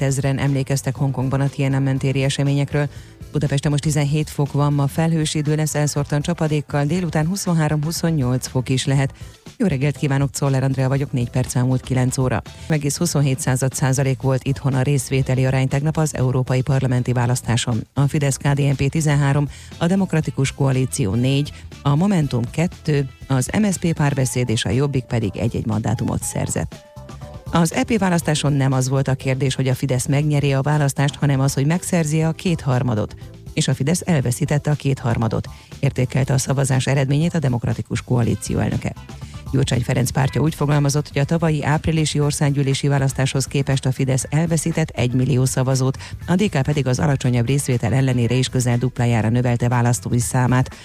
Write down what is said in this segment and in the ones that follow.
Ezren emlékeztek Hongkongban a Tiananmen téri eseményekről. Budapesten most 17 fok van, ma felhős idő lesz elszórtan csapadékkal, délután 23-28 fok is lehet. Jó reggelt kívánok, Czoller Andrea vagyok, 4 perc elmúlt 9 óra. Egész 27 század százalék volt itthon a részvételi arány tegnap az európai parlamenti választáson. A Fidesz KDNP 13, a Demokratikus Koalíció 4, a Momentum 2, az MSP párbeszéd és a Jobbik pedig egy-egy mandátumot szerzett. Az EP választáson nem az volt a kérdés, hogy a Fidesz megnyeri a választást, hanem az, hogy megszerzi a kétharmadot. És a Fidesz elveszítette a kétharmadot, értékelte a szavazás eredményét a Demokratikus Koalíció elnöke. Gyurcsány Ferenc pártja úgy fogalmazott, hogy a tavalyi áprilisi országgyűlési választáshoz képest a Fidesz elveszített egy millió szavazót, a DK pedig az alacsonyabb részvétel ellenére is közel duplájára növelte választói számát.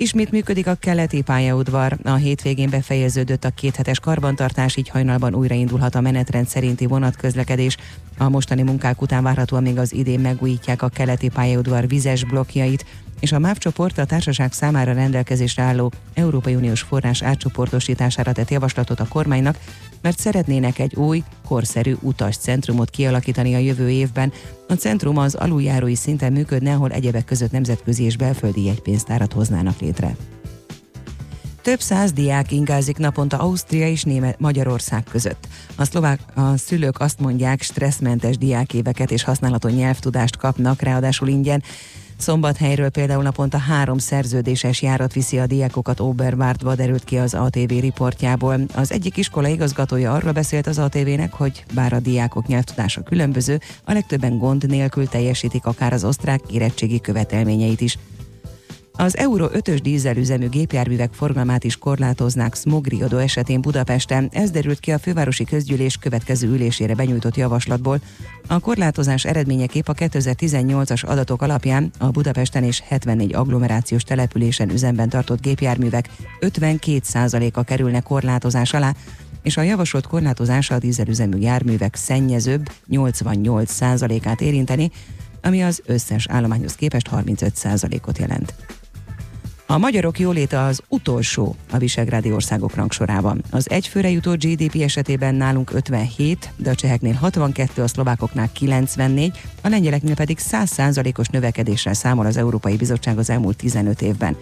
Ismét működik a keleti pályaudvar. A hétvégén befejeződött a kéthetes karbantartás, így hajnalban újraindulhat a menetrend szerinti vonatközlekedés. A mostani munkák után várhatóan még az idén megújítják a keleti pályaudvar vizes blokkjait, és a MÁV csoport a társaság számára rendelkezésre álló Európai Uniós forrás átcsoportosítására tett javaslatot a kormánynak, mert szeretnének egy új, korszerű utascentrumot kialakítani a jövő évben. A centrum az aluljárói szinten működne, ahol egyebek között nemzetközi és belföldi jegypénztárat hoznának létre. Több száz diák ingázik naponta Ausztria és Német Magyarország között. A szlovák a szülők azt mondják, stresszmentes diákéveket és használható nyelvtudást kapnak, ráadásul ingyen. Szombathelyről például naponta három szerződéses járat viszi a diákokat Oberwártba, derült ki az ATV riportjából. Az egyik iskola igazgatója arról beszélt az ATV-nek, hogy bár a diákok nyelvtudása különböző, a legtöbben gond nélkül teljesítik akár az osztrák érettségi követelményeit is. Az Euro 5-ös dízelüzemű gépjárművek forgalmát is korlátoznák smogriadó esetén Budapesten. Ez derült ki a fővárosi közgyűlés következő ülésére benyújtott javaslatból. A korlátozás eredményeképp a 2018-as adatok alapján a Budapesten és 74 agglomerációs településen üzemben tartott gépjárművek 52%-a kerülne korlátozás alá, és a javasolt korlátozása a dízelüzemű járművek szennyezőbb 88%-át érinteni, ami az összes állományhoz képest 35%-ot jelent. A magyarok jóléte az utolsó a visegrádi országok rangsorában. Az egyfőre jutó GDP esetében nálunk 57, de a cseheknél 62, a szlovákoknál 94, a lengyeleknél pedig 100%-os növekedéssel számol az Európai Bizottság az elmúlt 15 évben.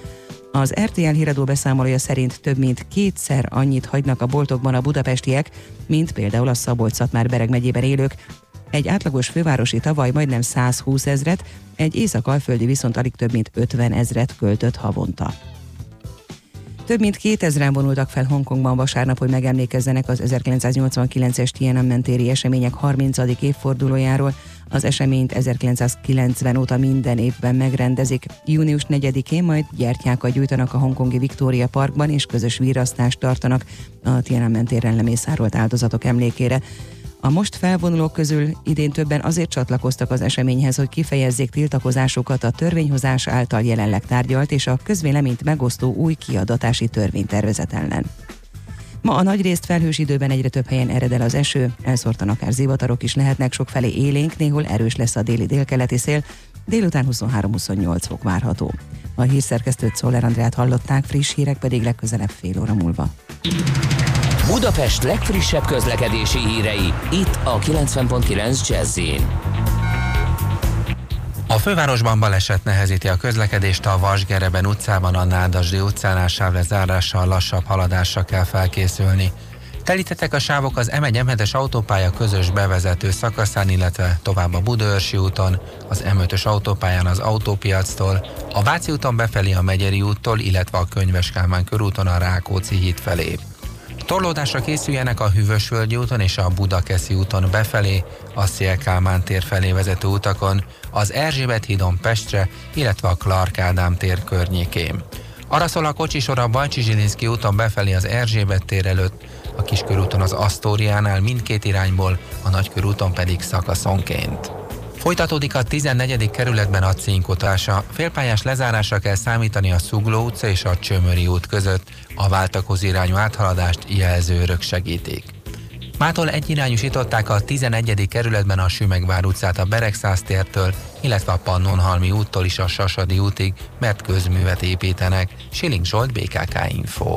Az RTL híradó beszámolója szerint több mint kétszer annyit hagynak a boltokban a budapestiek, mint például a Szabolcs-Szatmár-Bereg megyében élők, egy átlagos fővárosi tavaly majdnem 120 ezret, egy észak-alföldi viszont alig több mint 50 ezret költött havonta. Több mint 2000-en vonultak fel Hongkongban vasárnap, hogy megemlékezzenek az 1989-es Tiananmen téri események 30. évfordulójáról. Az eseményt 1990 óta minden évben megrendezik. Június 4-én majd gyertyákat gyújtanak a hongkongi Victoria Parkban, és közös virasztást tartanak a Tiananmen téren lemészárolt áldozatok emlékére. A most felvonulók közül idén többen azért csatlakoztak az eseményhez, hogy kifejezzék tiltakozásukat a törvényhozás által jelenleg tárgyalt és a közvéleményt megosztó új kiadatási törvénytervezet ellen. Ma a nagyrészt felhős időben egyre több helyen ered el az eső, elszórtan akár zivatarok is lehetnek, sokfelé élénk, néhol erős lesz a déli délkeleti szél, délután 23-28 fok várható. A hírszerkesztőt Szoller Andrát hallották, friss hírek pedig legközelebb fél óra múlva. Budapest legfrissebb közlekedési hírei, itt a 90.9 jazz a fővárosban baleset nehezíti a közlekedést a Vasgereben utcában, a Nádasdi utcánál sávlezárással lassabb haladásra kell felkészülni. Telítettek a sávok az M1 autópálya közös bevezető szakaszán, illetve tovább a Budaörsi úton, az M5-ös autópályán az autópiactól, a Váci úton befelé a Megyeri úttól, illetve a Könyves Kálmán körúton a Rákóczi híd felé. Torlódásra készüljenek a Hűvösvölgyi úton és a Budakeszi úton befelé, a Szélkálmán tér felé vezető utakon, az Erzsébet hídon Pestre, illetve a Clark Ádám tér környékén. Arra szól a kocsisor a Bajcsi úton befelé az Erzsébet tér előtt, a Kiskörúton az Asztóriánál mindkét irányból, a Nagykörúton pedig szakaszonként. Folytatódik a 14. kerületben a cinkotása. Félpályás lezárásra kell számítani a Szugló utca és a Csömöri út között. A váltakozó irányú áthaladást jelzőrök segítik. Mától egyirányosították a 11. kerületben a Sümegvár utcát a Beregszász tértől, illetve a Pannonhalmi úttól is a Sasadi útig, mert közművet építenek. Siling Zsolt, BKK Info.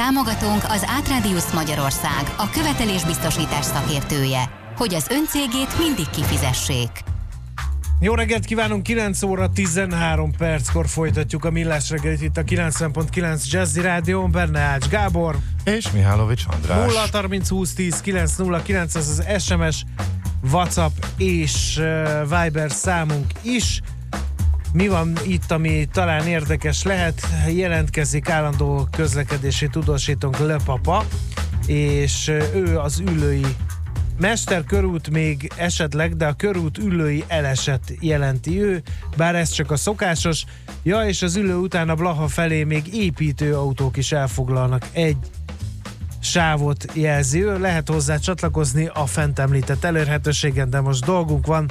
Támogatónk az Átrádiusz Magyarország, a követelésbiztosítás szakértője, hogy az öncégét mindig kifizessék. Jó reggelt kívánunk, 9 óra 13 perckor folytatjuk a Millás reggelit itt a 90.9 Jazzy Rádión, benne Ács Gábor, És Mihálovics András. 0 30 20 10 909, ez az SMS, WhatsApp és uh, Viber számunk is. Mi van itt, ami talán érdekes lehet? Jelentkezik állandó közlekedési tudósítónk Löpapa, és ő az ülői Mester körút még esetleg, de a körút ülői eleset jelenti ő, bár ez csak a szokásos. Ja, és az ülő után a Blaha felé még építőautók is elfoglalnak egy sávot jelzi ő. Lehet hozzá csatlakozni a fent említett elérhetőségen, de most dolgunk van,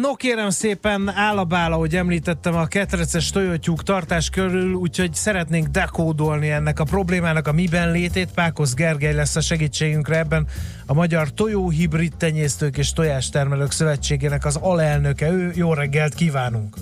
No kérem szépen, állabála, ahogy említettem, a ketreces tojótyúk tartás körül, úgyhogy szeretnénk dekódolni ennek a problémának a miben létét. Pákosz Gergely lesz a segítségünkre ebben a Magyar Tojóhibrid Tenyésztők és Tojástermelők Szövetségének az alelnöke. Ő, jó reggelt kívánunk!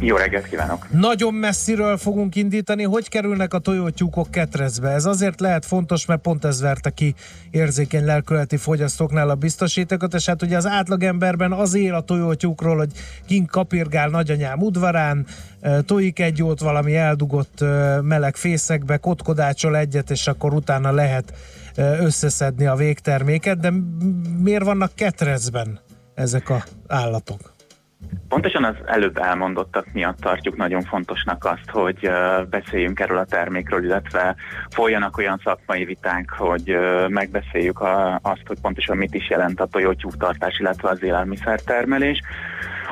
Jó reggelt kívánok! Nagyon messziről fogunk indítani. Hogy kerülnek a tojótyúkok ketrecbe? Ez azért lehet fontos, mert pont ez verte ki érzékeny lelkületi fogyasztóknál a biztosítékot, és hát ugye az átlagemberben az él a tojótyúkról, hogy kint kapirgál nagyanyám udvarán, tojik egy jót valami eldugott meleg fészekbe, kotkodácsol egyet, és akkor utána lehet összeszedni a végterméket, de miért vannak ketrecben ezek a állatok? Pontosan az előbb elmondottak miatt tartjuk nagyon fontosnak azt, hogy beszéljünk erről a termékről, illetve folyanak olyan szakmai vitánk, hogy megbeszéljük azt, hogy pontosan mit is jelent a tojótyúktartás, illetve az élelmiszertermelés.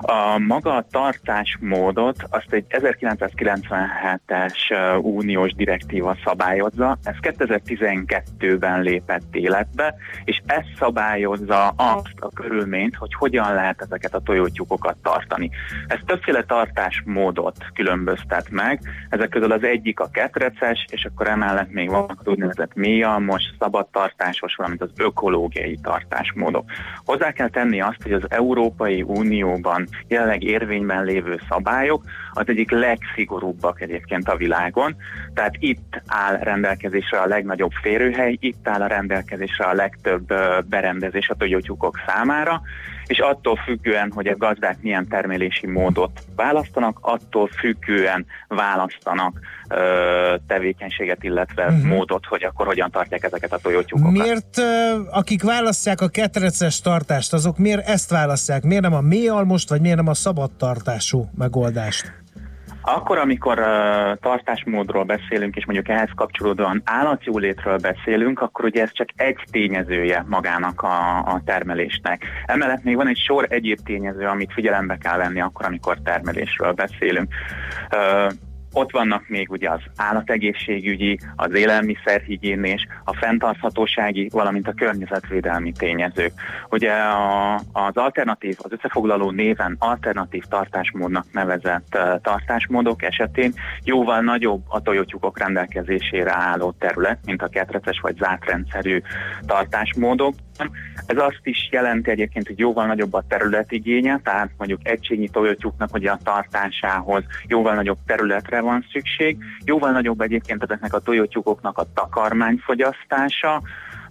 A maga tartásmódot azt egy 1997-es uniós direktíva szabályozza, ez 2012-ben lépett életbe, és ez szabályozza azt a körülményt, hogy hogyan lehet ezeket a tojótyúkokat tartani. Ez többféle tartásmódot különböztet meg, ezek közül az egyik a ketreces, és akkor emellett még vannak az úgynevezett mélyalmos, szabadtartásos, valamint az ökológiai tartásmódok. Hozzá kell tenni azt, hogy az Európai Unióban jelenleg érvényben lévő szabályok az egyik legszigorúbbak egyébként a világon. Tehát itt áll rendelkezésre a legnagyobb férőhely, itt áll a rendelkezésre a legtöbb berendezés a tojótyúkok számára, és attól függően, hogy a gazdák milyen termelési módot választanak, attól függően választanak ö, tevékenységet, illetve uh-huh. módot, hogy akkor hogyan tartják ezeket a tojótyúkokat. Miért, akik választják a ketreces tartást, azok miért ezt választják? Miért nem a mélyalmost, vagy miért nem a szabad tartású megoldást? Akkor, amikor uh, tartásmódról beszélünk, és mondjuk ehhez kapcsolódóan állatjólétről beszélünk, akkor ugye ez csak egy tényezője magának a, a termelésnek. Emellett még van egy sor egyéb tényező, amit figyelembe kell venni akkor, amikor termelésről beszélünk. Uh, ott vannak még ugye az állategészségügyi, az élelmiszerhigiénés, a fenntarthatósági, valamint a környezetvédelmi tényezők. Ugye a, az alternatív, az összefoglaló néven alternatív tartásmódnak nevezett uh, tartásmódok esetén jóval nagyobb a tojótyúkok rendelkezésére álló terület, mint a ketreces vagy zárt rendszerű tartásmódok. Ez azt is jelenti egyébként, hogy jóval nagyobb a területigénye, tehát mondjuk egységnyi tojótyúknak ugye a tartásához jóval nagyobb területre van szükség, jóval nagyobb egyébként ezeknek a tojótyúkoknak a takarmányfogyasztása,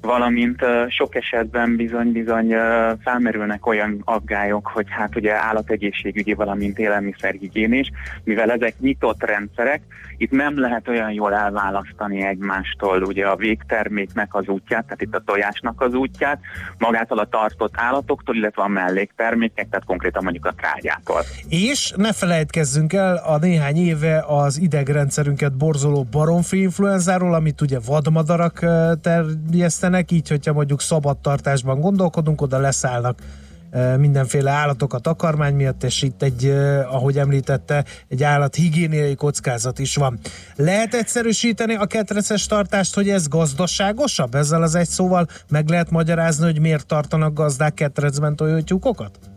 valamint sok esetben bizony-bizony felmerülnek olyan aggályok, hogy hát ugye állategészségügyi, valamint élelmiszerhigiénés, mivel ezek nyitott rendszerek, itt nem lehet olyan jól elválasztani egymástól ugye a végterméknek az útját, tehát itt a tojásnak az útját, magától a tartott állatoktól, illetve a melléktermékek, tehát konkrétan mondjuk a trágyától. És ne felejtkezzünk el a néhány éve az idegrendszerünket borzoló baromfi influenzáról, amit ugye vadmadarak terjesztenek, nincsenek, így, hogyha mondjuk szabadtartásban gondolkodunk, oda leszállnak mindenféle állatok a takarmány miatt, és itt egy, ahogy említette, egy állat higiéniai kockázat is van. Lehet egyszerűsíteni a ketreces tartást, hogy ez gazdaságosabb? Ezzel az egy szóval meg lehet magyarázni, hogy miért tartanak gazdák ketrecben tojótyúkokat?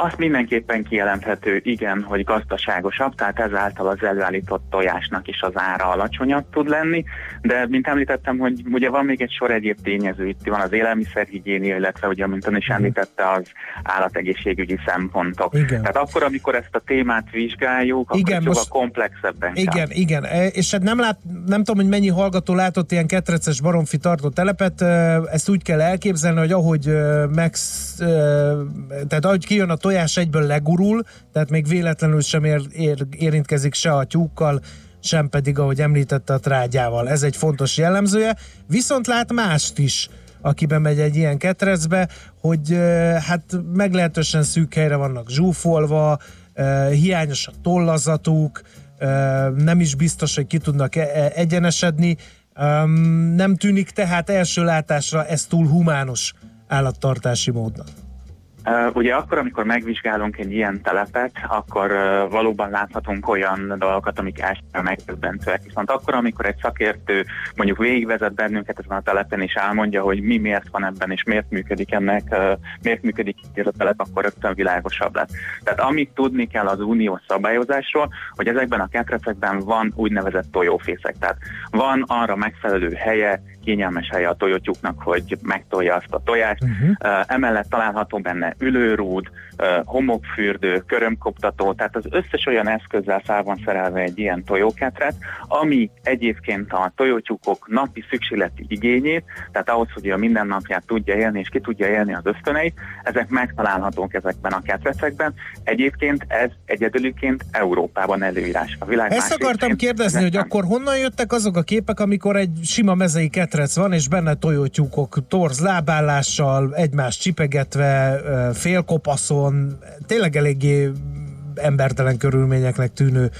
Azt mindenképpen kijelenthető, igen, hogy gazdaságosabb, tehát ezáltal az előállított tojásnak is az ára alacsonyabb tud lenni, de mint említettem, hogy ugye van még egy sor egyéb tényező, itt van az élelmiszerhigiénia, illetve ugye, mint ön is említette, az állategészségügyi szempontok. Igen. Tehát akkor, amikor ezt a témát vizsgáljuk, igen, akkor most... komplexebben Igen, kell. igen, e, és hát nem, lát, nem tudom, hogy mennyi hallgató látott ilyen ketreces baromfi tartó telepet, ezt úgy kell elképzelni, hogy ahogy meg, tehát ahogy kijön a tojás egyből legurul, tehát még véletlenül sem ér, ér, érintkezik se a tyúkkal, sem pedig, ahogy említette, a trágyával. Ez egy fontos jellemzője. Viszont lát mást is, aki bemegy egy ilyen ketrecbe, hogy hát meglehetősen szűk helyre vannak zsúfolva, hiányos a tollazatuk, nem is biztos, hogy ki tudnak e, e, egyenesedni. Nem tűnik tehát első látásra ez túl humánus állattartási módnak. Ugye akkor, amikor megvizsgálunk egy ilyen telepet, akkor valóban láthatunk olyan dolgokat, amik elsőre megdöbbentőek. Viszont akkor, amikor egy szakértő mondjuk végigvezet bennünket ezen a telepen, és elmondja, hogy mi miért van ebben, és miért működik ennek, miért működik ez a telep, akkor rögtön világosabb lesz. Tehát amit tudni kell az uniós szabályozásról, hogy ezekben a ketrecekben van úgynevezett tojófészek. Tehát van arra megfelelő helye, kényelmes helye a tojótyúknak, hogy megtolja azt a tojást. Uh-huh. Emellett található benne ülőrúd, homokfürdő, körömkoptató, tehát az összes olyan eszközzel fel van szerelve egy ilyen tojóketret, ami egyébként a tojótyúkok napi szükségleti igényét, tehát ahhoz, hogy a mindennapját tudja élni és ki tudja élni az ösztöneit, ezek megtalálhatók ezekben a ketrecekben. Egyébként ez egyedülként Európában előírás. A világ Ezt akartam kérdezni, hogy akkor honnan jöttek azok a képek, amikor egy sima mezei ketrec van, és benne tojótyúkok torz lábállással, egymást csipegetve, félkopaszon, tényleg eléggé embertelen körülményeknek tűnő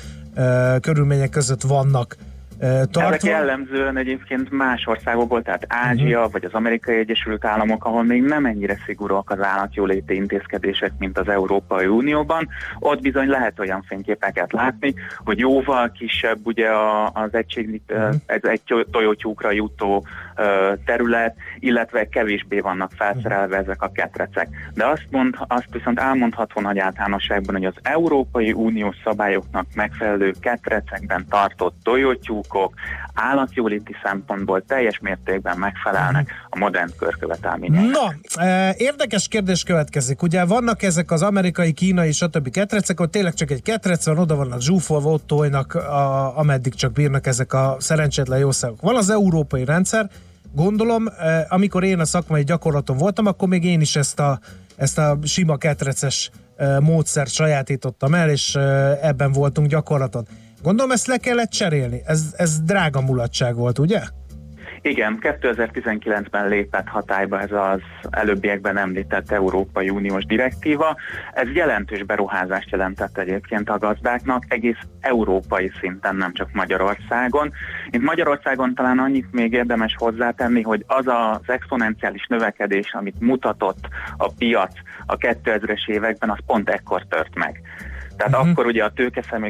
körülmények között vannak tartva. Ezek jellemzően egyébként más országokból, tehát Ázsia uh-huh. vagy az Amerikai Egyesült Államok, ahol még nem ennyire szigorúak az állatjóléti intézkedések, mint az Európai Unióban. Ott bizony lehet olyan fényképeket látni, hogy jóval kisebb ugye az egység, uh-huh. ez egy tojótyúkra jutó terület, illetve kevésbé vannak felszerelve ezek a ketrecek. De azt, mond, azt viszont elmondható nagy általánosságban, hogy az Európai Uniós szabályoknak megfelelő ketrecekben tartott tojótyúkok állatjóléti szempontból teljes mértékben megfelelnek a modern körkövetelményeknek. Na, érdekes kérdés következik. Ugye vannak ezek az amerikai, kínai, stb. ketrecek, ott tényleg csak egy ketrec van, oda vannak zsúfolva, ott tojnak, a, ameddig csak bírnak ezek a szerencsétlen jószágok. Van az európai rendszer, Gondolom, eh, amikor én a szakmai gyakorlaton voltam, akkor még én is ezt a, ezt a sima ketreces eh, módszert sajátítottam el, és eh, ebben voltunk gyakorlaton. Gondolom ezt le kellett cserélni. Ez, ez drága mulatság volt, ugye? Igen, 2019-ben lépett hatályba ez az előbbiekben említett Európai Uniós direktíva. Ez jelentős beruházást jelentett egyébként a gazdáknak, egész európai szinten, nem csak Magyarországon. Itt Magyarországon talán annyit még érdemes hozzátenni, hogy az az exponenciális növekedés, amit mutatott a piac a 2000-es években, az pont ekkor tört meg. Tehát uh-huh. akkor ugye a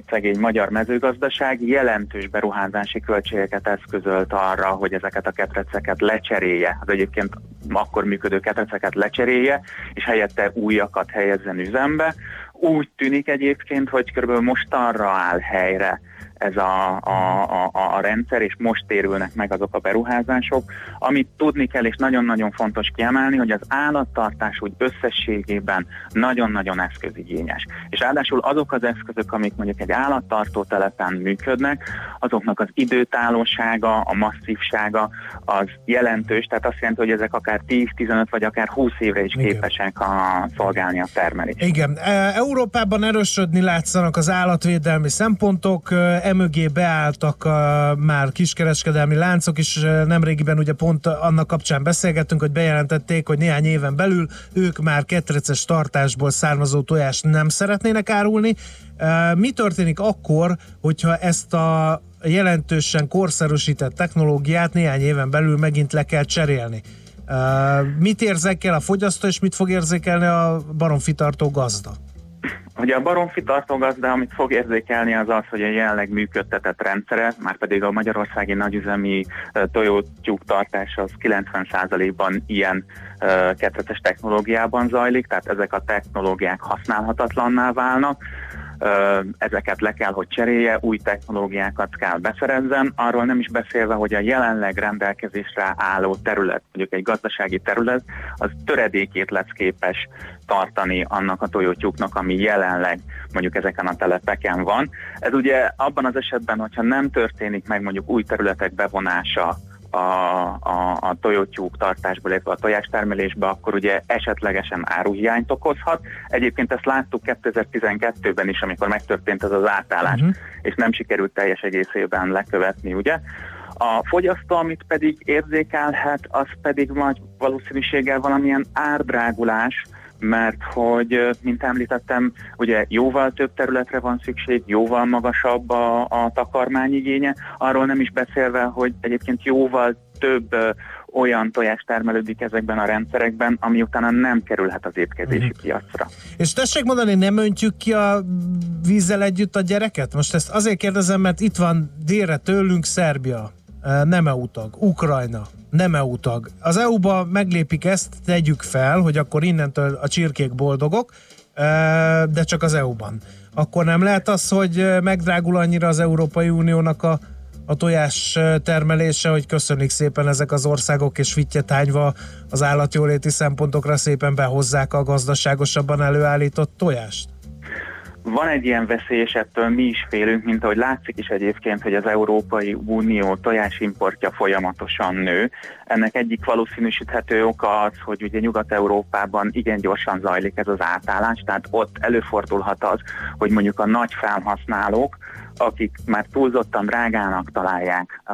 szegény magyar mezőgazdaság jelentős beruházási költségeket eszközölt arra, hogy ezeket a ketreceket lecserélje, az egyébként akkor működő ketreceket lecserélje, és helyette újakat helyezzen üzembe. Úgy tűnik egyébként, hogy körülbelül most arra áll helyre ez a, a, a, a rendszer, és most térülnek meg azok a beruházások. Amit tudni kell, és nagyon-nagyon fontos kiemelni, hogy az állattartás úgy összességében nagyon-nagyon eszközigényes. És ráadásul azok az eszközök, amik mondjuk egy állattartó telepen működnek, azoknak az időtállósága, a masszívsága az jelentős, tehát azt jelenti, hogy ezek akár 10-15 vagy akár 20 évre is Igen. képesek a, szolgálni a termelést. Igen. E, Európában erősödni látszanak az állatvédelmi szempontok, emögé beálltak a, már kiskereskedelmi láncok is, nemrégiben ugye pont annak kapcsán beszélgettünk, hogy bejelentették, hogy néhány éven belül ők már ketreces tartásból származó tojást nem szeretnének árulni. Mi történik akkor, hogyha ezt a jelentősen korszerűsített technológiát néhány éven belül megint le kell cserélni? Mit érzékel a fogyasztó, és mit fog érzékelni a baromfitartó gazda? Ugye a baromfi tartógazda, amit fog érzékelni, az az, hogy a jelenleg működtetett rendszere, már pedig a magyarországi nagyüzemi tojótyúk tartás az 90%-ban ilyen ketreces technológiában zajlik, tehát ezek a technológiák használhatatlanná válnak ezeket le kell, hogy cserélje, új technológiákat kell beszerezzen, arról nem is beszélve, hogy a jelenleg rendelkezésre álló terület, mondjuk egy gazdasági terület, az töredékét lesz képes tartani annak a tojótyúknak, ami jelenleg mondjuk ezeken a telepeken van. Ez ugye abban az esetben, hogyha nem történik meg mondjuk új területek bevonása a, a, a tojótyúk tartásba, illetve a tojástermelésbe, akkor ugye esetlegesen áruhiányt okozhat. Egyébként ezt láttuk 2012-ben is, amikor megtörtént ez az átállás, uh-huh. és nem sikerült teljes egészében lekövetni, ugye? A fogyasztó, amit pedig érzékelhet, az pedig nagy valószínűséggel valamilyen árdrágulás, mert hogy, mint említettem, ugye jóval több területre van szükség, jóval magasabb a, a takarmányigénye, arról nem is beszélve, hogy egyébként jóval több olyan tojás termelődik ezekben a rendszerekben, ami utána nem kerülhet az étkezési Mhm. piacra. És tessék mondani, nem öntjük ki a vízzel együtt a gyereket? Most ezt azért kérdezem, mert itt van délre tőlünk Szerbia, nem EU tag, Ukrajna, nem EU tag. Az EU-ba meglépik ezt, tegyük fel, hogy akkor innentől a csirkék boldogok, de csak az EU-ban. Akkor nem lehet az, hogy megdrágul annyira az Európai Uniónak a, a tojás termelése, hogy köszönik szépen ezek az országok, és fittyetányva az állatjóléti szempontokra szépen behozzák a gazdaságosabban előállított tojást? Van egy ilyen veszély, és ettől mi is félünk, mint ahogy látszik is egyébként, hogy az Európai Unió tojásimportja folyamatosan nő. Ennek egyik valószínűsíthető oka az, hogy ugye Nyugat-Európában igen gyorsan zajlik ez az átállás, tehát ott előfordulhat az, hogy mondjuk a nagy felhasználók, akik már túlzottan drágának találják a,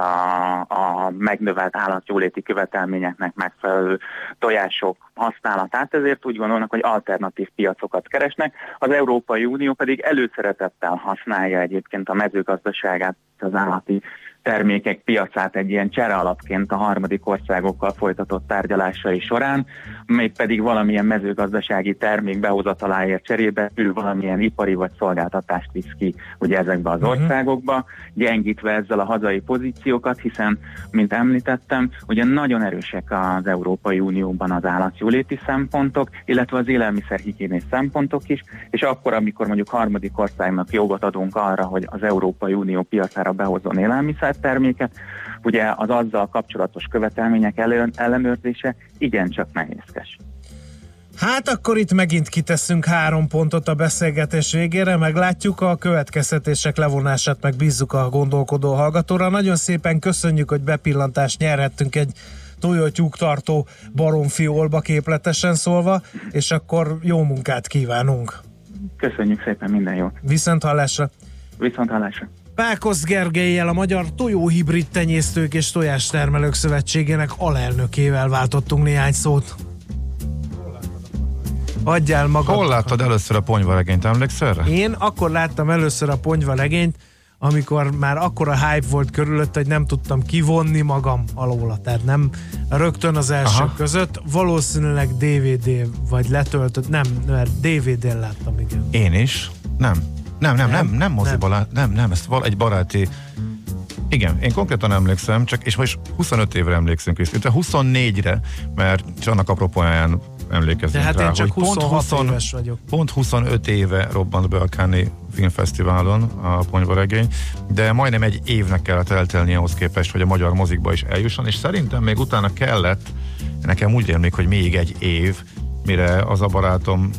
a megnövelt állatjóléti követelményeknek megfelelő tojások használatát, ezért úgy gondolnak, hogy alternatív piacokat keresnek. Az Európai Unió pedig előszeretettel használja egyébként a mezőgazdaságát, az állati termékek piacát egy ilyen csere alapként a harmadik országokkal folytatott tárgyalásai során, még pedig valamilyen mezőgazdasági termék behozataláért cserébe ő valamilyen ipari vagy szolgáltatást visz ki ugye ezekbe az országokba, gyengítve ezzel a hazai pozíciókat, hiszen, mint említettem, ugye nagyon erősek az Európai Unióban az állatjóléti szempontok, illetve az élelmiszerhigiénés szempontok is, és akkor, amikor mondjuk harmadik országnak jogot adunk arra, hogy az Európai Unió piacára behozzon élelmiszerterméket, ugye az azzal kapcsolatos követelmények elő, ellenőrzése igencsak nehézkes. Hát akkor itt megint kiteszünk három pontot a beszélgetés végére, meglátjuk a következtetések levonását, meg bízzuk a gondolkodó hallgatóra. Nagyon szépen köszönjük, hogy bepillantást nyerhettünk egy tojótyúk tartó baromfiolba képletesen szólva, és akkor jó munkát kívánunk. Köszönjük szépen minden jót. Viszont hallásra! Viszont hallásra! Pákosz Gergelyel, a Magyar Tojóhibrid Tenyésztők és Tojástermelők Szövetségének alelnökével váltottunk néhány szót. Adjál magad. Hol láttad először a ponyvaregényt, emlékszel erre? Én akkor láttam először a ponyva legényt, amikor már akkora hype volt körülött, hogy nem tudtam kivonni magam alóla. Tehát nem rögtön az első. Aha. között. Valószínűleg DVD vagy letöltött, nem, mert DVD-n láttam, igen. Én is. Nem. Nem, nem, nem, Nem? nem moziba lát, nem, nem, ezt val egy baráti igen, én konkrétan emlékszem, csak és most 25 évre emlékszünk illetve 24-re, mert csak annak apropóján emlékezünk De hát rá, én csak hogy 26 éves vagyok. Pont 25 éve robbant be a Cannes Filmfesztiválon a ponyvaregény, de majdnem egy évnek kellett eltelni ahhoz képest, hogy a magyar mozikba is eljusson, és szerintem még utána kellett, nekem úgy rémlik, hogy még egy év, mire az a barátom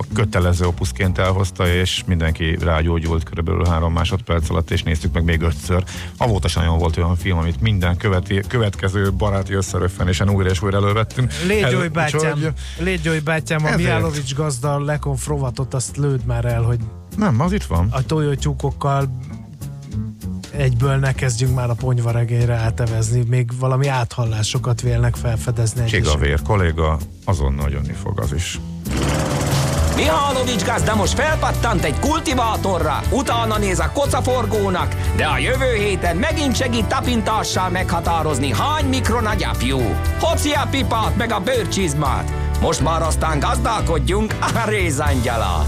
a kötelező opuszként elhozta, és mindenki rágyógyult körülbelül három másodperc alatt, és néztük meg még ötször. Avóta sem nagyon volt olyan film, amit minden követi, következő baráti összeröffenésen újra és újra elővettünk. Légyói El- bátyám, úgyhogy- Légyói bátyám, a. Miálovics gazda lekonfrovatot, azt lőd már el, hogy Nem, az itt van. a tojótyúkokkal egyből ne kezdjünk már a ponyvaregényre átevezni, még valami áthallásokat vélnek felfedezni. Csigavér kolléga, azonnal jönni fog az is. Mihálovics gazda most felpattant egy kultivátorra, utána néz a kocaforgónak, de a jövő héten megint segít tapintással meghatározni, hány mikron a gyapjú. Hoci a pipát meg a bőrcsizmát. Most már aztán gazdálkodjunk a rézangyalát.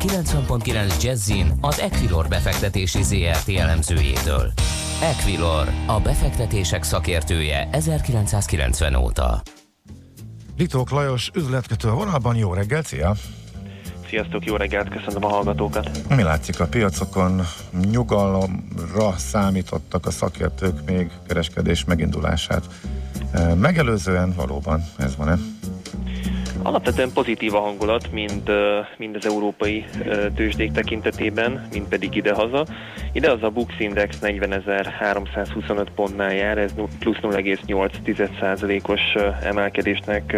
90.9 Jazzin az Equilor befektetési ZRT elemzőjétől. Equilor, a befektetések szakértője 1990 óta. Litók Lajos üzletkötő a vonalban, jó reggelt, szia! Sziasztok, jó reggelt, köszönöm a hallgatókat. Mi látszik a piacokon? Nyugalomra számítottak a szakértők még kereskedés megindulását. Megelőzően valóban ez van-e? Alapvetően pozitív a hangulat, mind, mind az európai tőzsdék tekintetében, mind pedig idehaza. Idehaza a Bux Index 40.325 pontnál jár, ez plusz 0,8%-os ö, emelkedésnek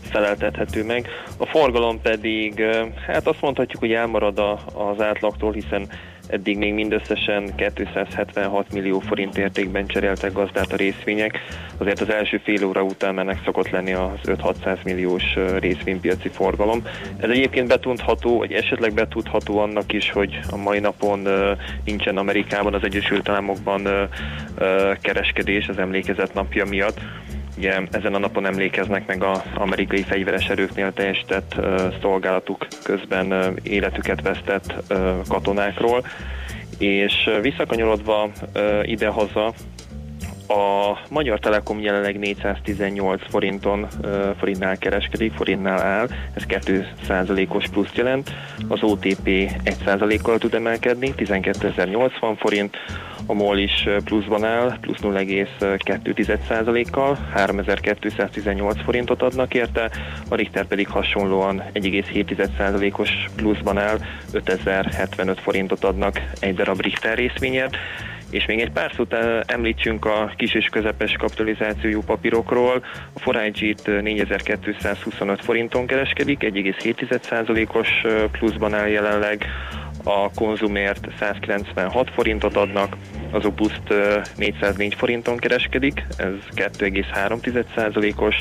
feleltethető meg. A forgalom pedig, hát azt mondhatjuk, hogy elmarad az átlagtól, hiszen eddig még mindösszesen 276 millió forint értékben cseréltek gazdát a részvények. Azért az első fél óra után mennek szokott lenni az 5-600 milliós részvénypiaci forgalom. Ez egyébként betudható, vagy esetleg betudható annak is, hogy a mai napon nincsen Amerikában, az Egyesült Államokban kereskedés az emlékezet napja miatt. Ugye ezen a napon emlékeznek meg az amerikai fegyveres erőknél teljesített szolgálatuk közben életüket vesztett katonákról, és visszakanyarodva idehaza, a Magyar Telekom jelenleg 418 forinton, forintnál kereskedik, forintnál áll, ez 2%-os plusz jelent, az OTP 1%-kal tud emelkedni, 12.080 forint, a MOL is pluszban áll, plusz 0,2%-kal, 3218 forintot adnak érte, a Richter pedig hasonlóan 1,7%-os pluszban áll, 5075 forintot adnak egy darab Richter részvényért, és még egy pár szót eh, említsünk a kis és közepes kapitalizációjú papírokról. A Forage-t 4225 forinton kereskedik, 1,7%-os eh, pluszban áll jelenleg. A konzumért 196 forintot adnak, az Opuszt eh, 404 forinton kereskedik, ez 2,3%-os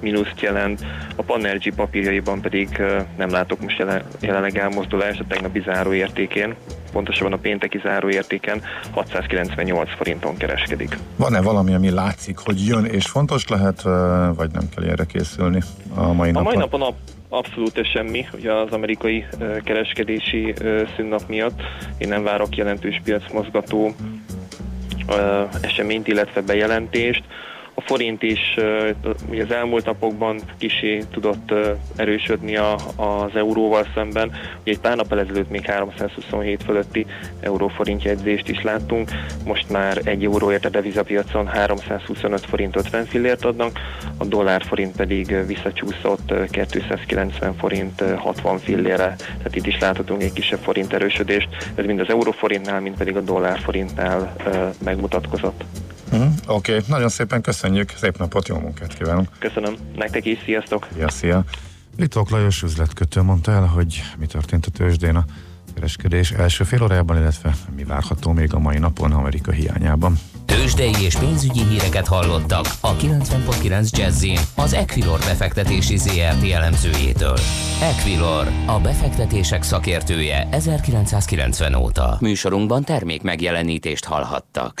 mínuszt jelent. A Panergy papírjaiban pedig nem látok most jelen- jelenleg elmozdulást a tegnapi záróértékén, pontosabban a pénteki záróértéken 698 forinton kereskedik. Van-e valami, ami látszik, hogy jön és fontos lehet, vagy nem kell erre készülni a mai A napon? mai napon a abszolút semmi, ugye az amerikai kereskedési szünnap miatt én nem várok jelentős piacmozgató eseményt, illetve bejelentést. A forint is ugye az elmúlt napokban kisé tudott erősödni a, az euróval szemben. Ugye egy pár nap ezelőtt még 327 fölötti euróforint jegyzést is láttunk, most már egy euróért a devizapiacon 325 forint 50 fillért adnak, a dollár forint pedig visszacsúszott ö, 290 forint ö, 60 fillére, tehát itt is láthatunk egy kisebb forint erősödést, ez mind az euróforintnál, mind pedig a dollár forintnál megmutatkozott. Mhm, Oké, okay. nagyon szépen köszönjük, szép napot, jó munkát kívánunk. Köszönöm, nektek is, sziasztok! Szia, szia. Litók Lajos üzletkötő mondta el, hogy mi történt a tőzsdén a kereskedés első fél órában, illetve mi várható még a mai napon Amerika hiányában. Tőzsdei és pénzügyi híreket hallottak a 90.9 Jazzin az Equilor befektetési ZRT elemzőjétől. Equilor, a befektetések szakértője 1990 óta. Műsorunkban termék megjelenítést hallhattak.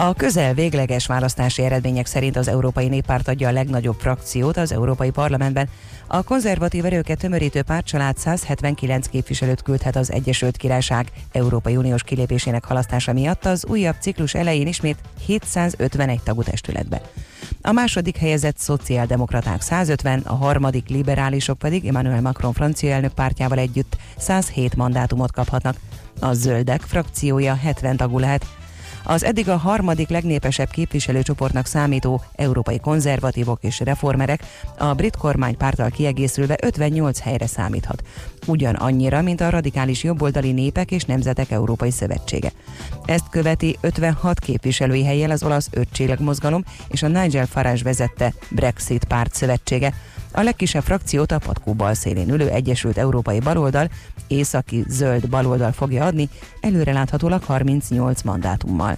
A közel végleges választási eredmények szerint az Európai Néppárt adja a legnagyobb frakciót az Európai Parlamentben. A konzervatív erőket tömörítő pártcsalád 179 képviselőt küldhet az Egyesült Királyság Európai Uniós kilépésének halasztása miatt az újabb ciklus elején ismét 751 tagú testületbe. A második helyezett szociáldemokraták 150, a harmadik liberálisok pedig Emmanuel Macron francia elnök pártjával együtt 107 mandátumot kaphatnak. A zöldek frakciója 70 tagú lehet, Az eddig a harmadik legnépesebb képviselőcsoportnak számító európai konzervatívok és reformerek a brit kormány pártal kiegészülve 58 helyre számíthat. Ugyan annyira, mint a radikális jobboldali népek és nemzetek Európai Szövetsége. Ezt követi 56 képviselői helyjel az olasz öt mozgalom és a Nigel Farage vezette Brexit párt szövetsége. A legkisebb frakciót a patkó bal szélén ülő Egyesült Európai Baloldal, északi zöld baloldal fogja adni, előreláthatólag 38 mandátummal.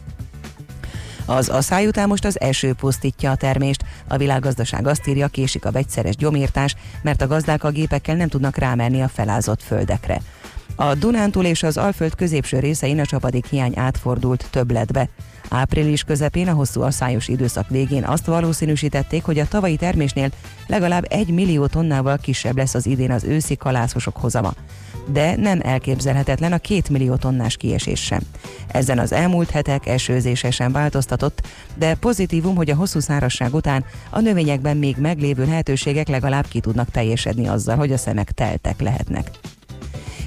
Az asszály után most az eső pusztítja a termést. A világgazdaság azt írja, késik a vegyszeres gyomírtás, mert a gazdák a gépekkel nem tudnak rámenni a felázott földekre. A Dunántúl és az Alföld középső részein a csapadék hiány átfordult többletbe. Április közepén a hosszú asszályos időszak végén azt valószínűsítették, hogy a tavalyi termésnél legalább egy millió tonnával kisebb lesz az idén az őszi kalászosok hozama. De nem elképzelhetetlen a két millió tonnás kiesés sem. Ezen az elmúlt hetek esőzése sem változtatott, de pozitívum, hogy a hosszú szárasság után a növényekben még meglévő lehetőségek legalább ki tudnak teljesedni azzal, hogy a szemek teltek lehetnek.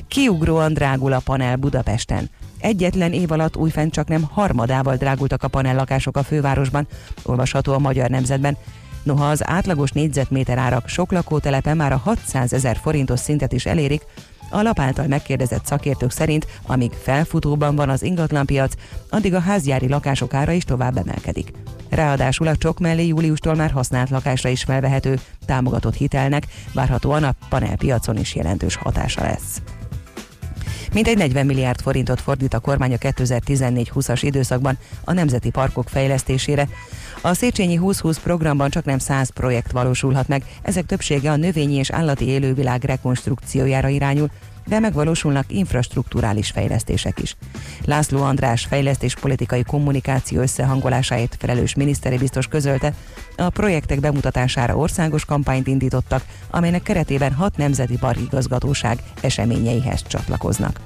Kiugróan drágul a panel Budapesten. Egyetlen év alatt újfent csak nem harmadával drágultak a panellakások a fővárosban, olvasható a Magyar Nemzetben. Noha az átlagos négyzetméter árak sok lakótelepen már a 600 ezer forintos szintet is elérik, a lap által megkérdezett szakértők szerint, amíg felfutóban van az ingatlanpiac, addig a házjári lakások ára is tovább emelkedik. Ráadásul a csok mellé júliustól már használt lakásra is felvehető, támogatott hitelnek, várhatóan a panelpiacon is jelentős hatása lesz. Mintegy 40 milliárd forintot fordít a kormány a 2014-20-as időszakban a nemzeti parkok fejlesztésére. A Széchenyi 2020 programban csak nem 100 projekt valósulhat meg, ezek többsége a növényi és állati élővilág rekonstrukciójára irányul, de megvalósulnak infrastruktúrális fejlesztések is. László András fejlesztés-politikai kommunikáció összehangolásáért felelős miniszteri biztos közölte, a projektek bemutatására országos kampányt indítottak, amelynek keretében hat nemzeti parkigazgatóság eseményeihez csatlakoznak.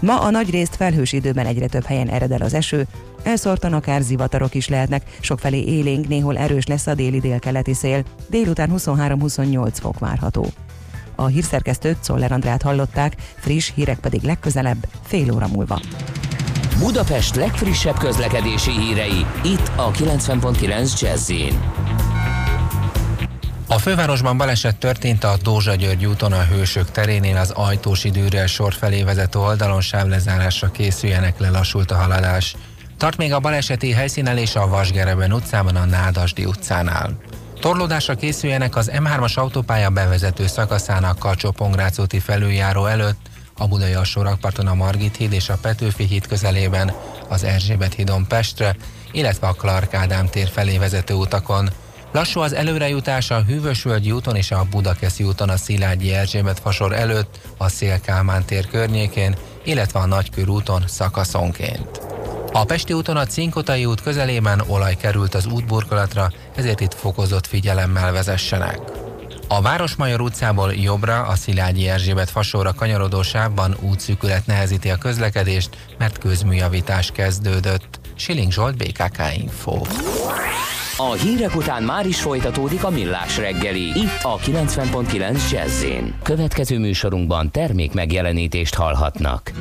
Ma a nagy részt felhős időben egyre több helyen ered el az eső, elszórtan akár zivatarok is lehetnek, sokfelé élénk, néhol erős lesz a déli délkeleti szél, délután 23-28 fok várható. A hírszerkesztőt Czoller Andrát hallották, friss hírek pedig legközelebb, fél óra múlva. Budapest legfrissebb közlekedési hírei, itt a 90.9 jazz a fővárosban baleset történt a Dózsa György úton a Hősök terénél az ajtós időre sor felé vezető oldalon sávlezárásra készüljenek, lelassult a haladás. Tart még a baleseti helyszínelés a Vasgereben utcában a Nádasdi utcánál. Torlódásra készüljenek az M3-as autópálya bevezető szakaszának kacsó úti felüljáró előtt, a Budai alsó rakparton a Margit híd és a Petőfi híd közelében, az Erzsébet hídon Pestre, illetve a Clark Ádám tér felé vezető utakon. Lassú az előrejutás a Hűvösvölgyi úton és a Budakeszi úton a Szilágyi Erzsébet fasor előtt, a Szélkálmán tér környékén, illetve a Nagykör úton szakaszonként. A Pesti úton a Cinkotai út közelében olaj került az útburkolatra, ezért itt fokozott figyelemmel vezessenek. A Városmajor utcából jobbra a Szilágyi Erzsébet fasóra kanyarodó sávban útszűkület nehezíti a közlekedést, mert közműjavítás kezdődött. Siling Zsolt, BKK Info. A hírek után már is folytatódik a millás reggeli, itt a 90.9 jazz Következő műsorunkban termék megjelenítést hallhatnak.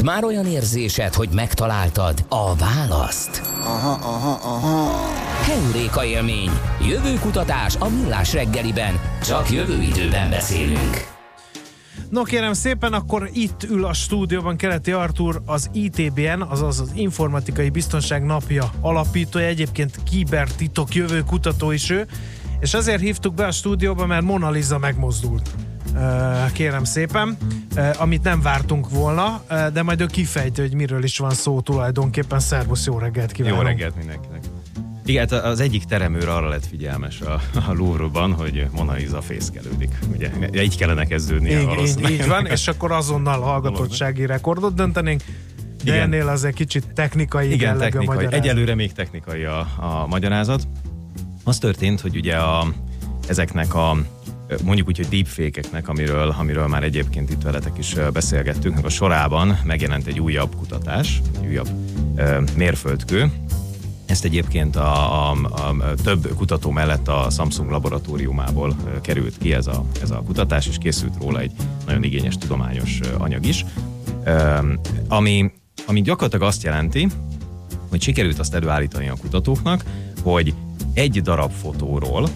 Volt már olyan érzésed, hogy megtaláltad a választ? Aha, aha, aha. Heuréka élmény. Jövőkutatás a millás reggeliben. Csak jövő időben beszélünk. No kérem szépen, akkor itt ül a stúdióban Keleti Artur, az ITBN, azaz az Informatikai Biztonság Napja alapítója, egyébként kibertitok jövő kutató is ő, és azért hívtuk be a stúdióba, mert Mona Lisa megmozdult. Kérem szépen, amit nem vártunk volna, de majd ő kifejti, hogy miről is van szó tulajdonképpen. Szervusz, jó reggelt kívánok! Jó reggelt mindenkinek. Igen, hát az egyik teremőr arra lett figyelmes a, a Louvre-ban, hogy Mona Lisa fészkelődik. Ugye így kellene kezdődni a Így, így, így van, és akkor azonnal hallgatottsági rekordot döntenénk, de Igen. ennél azért kicsit technikai Igen, a technikai. magyarázat. Egyelőre még technikai a, a magyarázat. Az történt, hogy ugye a, ezeknek a mondjuk úgy, hogy deepfake-eknek, amiről, amiről már egyébként itt veletek is beszélgettünk, a sorában megjelent egy újabb kutatás, egy újabb mérföldkő, ezt egyébként a, a, a több kutató mellett a Samsung laboratóriumából került ki ez a, ez a kutatás, és készült róla egy nagyon igényes tudományos anyag is, ami, ami gyakorlatilag azt jelenti, hogy sikerült azt előállítani a kutatóknak, hogy egy darab fotóról,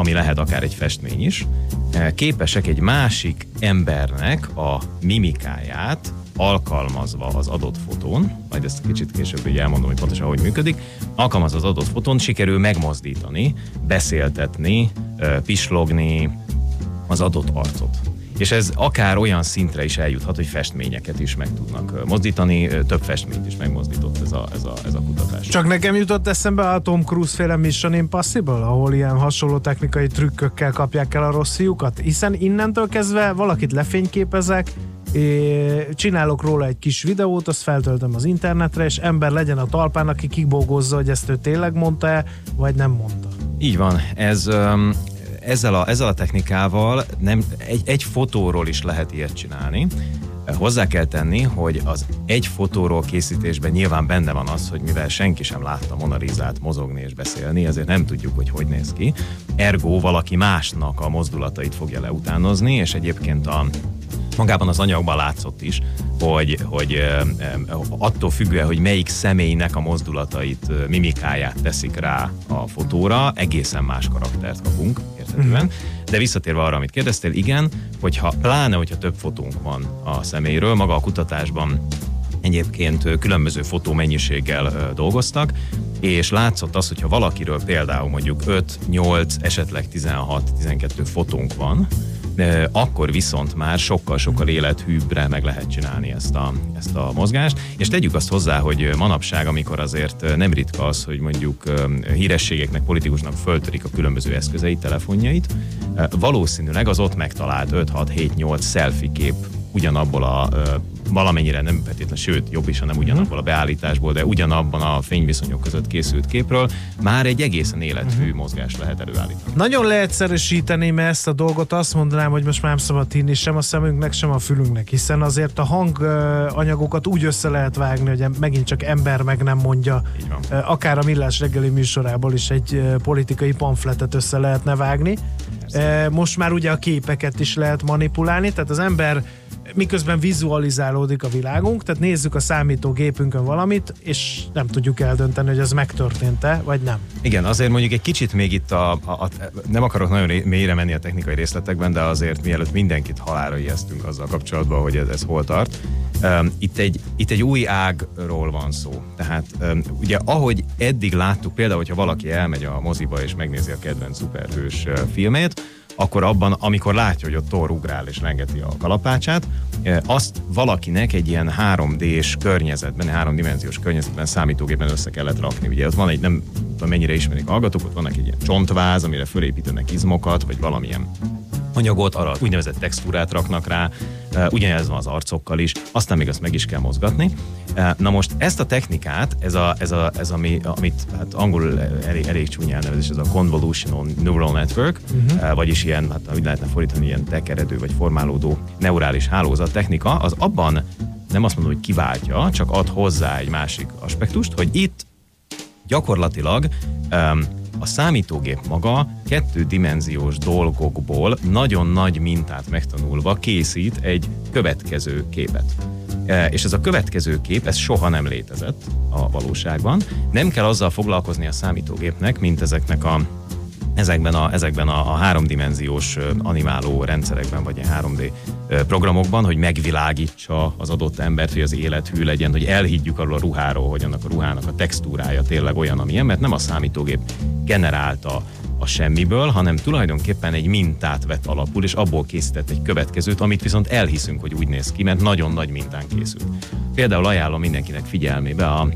ami lehet akár egy festmény is, eh, képesek egy másik embernek a mimikáját alkalmazva az adott fotón, majd ezt kicsit később így elmondom, hogy pontosan hogy működik, alkalmazva az adott fotón sikerül megmozdítani, beszéltetni, eh, pislogni az adott arcot. És ez akár olyan szintre is eljuthat, hogy festményeket is meg tudnak mozdítani, több festményt is megmozdított ez a, ez a, ez a kutatás. Csak nekem jutott eszembe a Tom Cruise féle Mission Impossible, ahol ilyen hasonló technikai trükkökkel kapják el a rossz fiúkat, hiszen innentől kezdve valakit lefényképezek, é, csinálok róla egy kis videót, azt feltöltöm az internetre, és ember legyen a talpán, aki kibógozza, hogy ezt ő tényleg mondta-e, vagy nem mondta. Így van, ez ezzel a, ezzel a technikával nem, egy, egy fotóról is lehet ilyet csinálni. Hozzá kell tenni, hogy az egy fotóról készítésben nyilván benne van az, hogy mivel senki sem látta Mona Lisát mozogni és beszélni, ezért nem tudjuk, hogy hogy néz ki. Ergo valaki másnak a mozdulatait fogja leutánozni, és egyébként a, magában az anyagban látszott is, hogy, hogy attól függően, hogy melyik személynek a mozdulatait, mimikáját teszik rá a fotóra, egészen más karaktert kapunk, érthetően. De visszatérve arra, amit kérdeztél, igen, hogyha pláne, hogyha több fotónk van a személyről, maga a kutatásban egyébként különböző fotómennyiséggel dolgoztak, és látszott az, hogyha valakiről például mondjuk 5, 8, esetleg 16, 12 fotónk van, akkor viszont már sokkal-sokkal élethűbbre meg lehet csinálni ezt a, ezt a mozgást, és tegyük azt hozzá, hogy manapság, amikor azért nem ritka az, hogy mondjuk hírességeknek, politikusnak föltörik a különböző eszközeit, telefonjait, valószínűleg az ott megtalált 5, 6, 7, 8 selfie kép ugyanabból a valamennyire nem feltétlenül, sőt, jobb is, hanem ugyanabból a beállításból, de ugyanabban a fényviszonyok között készült képről már egy egészen élethű mozgást lehet előállítani. Nagyon leegyszerűsíteném ezt a dolgot, azt mondanám, hogy most már nem szabad hinni sem a szemünknek, sem a fülünknek, hiszen azért a hanganyagokat úgy össze lehet vágni, hogy megint csak ember meg nem mondja. Akár a Millás reggeli műsorából is egy politikai pamfletet össze lehetne vágni. Most már ugye a képeket is lehet manipulálni, tehát az ember miközben vizualizálódik a világunk, tehát nézzük a számítógépünkön valamit, és nem tudjuk eldönteni, hogy ez megtörtént-e, vagy nem. Igen, azért mondjuk egy kicsit még itt a, a, a nem akarok nagyon mélyre menni a technikai részletekben, de azért mielőtt mindenkit halára ijesztünk azzal kapcsolatban, hogy ez, ez hol tart. Um, itt, egy, itt egy új ágról van szó. Tehát um, ugye ahogy eddig láttuk, például, hogyha valaki elmegy a moziba és megnézi a kedvenc szuperhős filmét, akkor abban, amikor látja, hogy ott Thor ugrál és lengeti a kalapácsát, eh, azt valakinek egy ilyen 3D-s környezetben, háromdimenziós környezetben, számítógépen össze kellett rakni. Ugye ott van egy, nem tudom mennyire ismerik hallgatók, ott vannak egy ilyen csontváz, amire fölépítenek izmokat, vagy valamilyen anyagot, arra úgynevezett textúrát raknak rá, eh, ugyanez van az arcokkal is, aztán még azt meg is kell mozgatni. Eh, Na most ezt a technikát, ez, a, ez, a, ez ami, amit hát angolul elég, elég csúnya elnevezés, ez a Convolutional Neural Network, uh-huh. vagyis ilyen, hát úgy lehetne fordítani, ilyen tekeredő vagy formálódó neurális hálózat technika, az abban nem azt mondom, hogy kiváltja, csak ad hozzá egy másik aspektust, hogy itt gyakorlatilag um, a számítógép maga kettődimenziós dolgokból nagyon nagy mintát megtanulva készít egy következő képet. E, És ez a következő kép, ez soha nem létezett a valóságban. Nem kell azzal foglalkozni a számítógépnek, mint ezeknek a ezekben a, ezekben a, a háromdimenziós animáló rendszerekben, vagy ilyen 3D ö, programokban, hogy megvilágítsa az adott embert, hogy az élet hű legyen, hogy elhiggyük arról a ruháról, hogy annak a ruhának a textúrája tényleg olyan, amilyen, mert nem a számítógép generálta a semmiből, hanem tulajdonképpen egy mintát vett alapul, és abból készített egy következőt, amit viszont elhiszünk, hogy úgy néz ki, mert nagyon nagy mintán készült. Például ajánlom mindenkinek figyelmébe a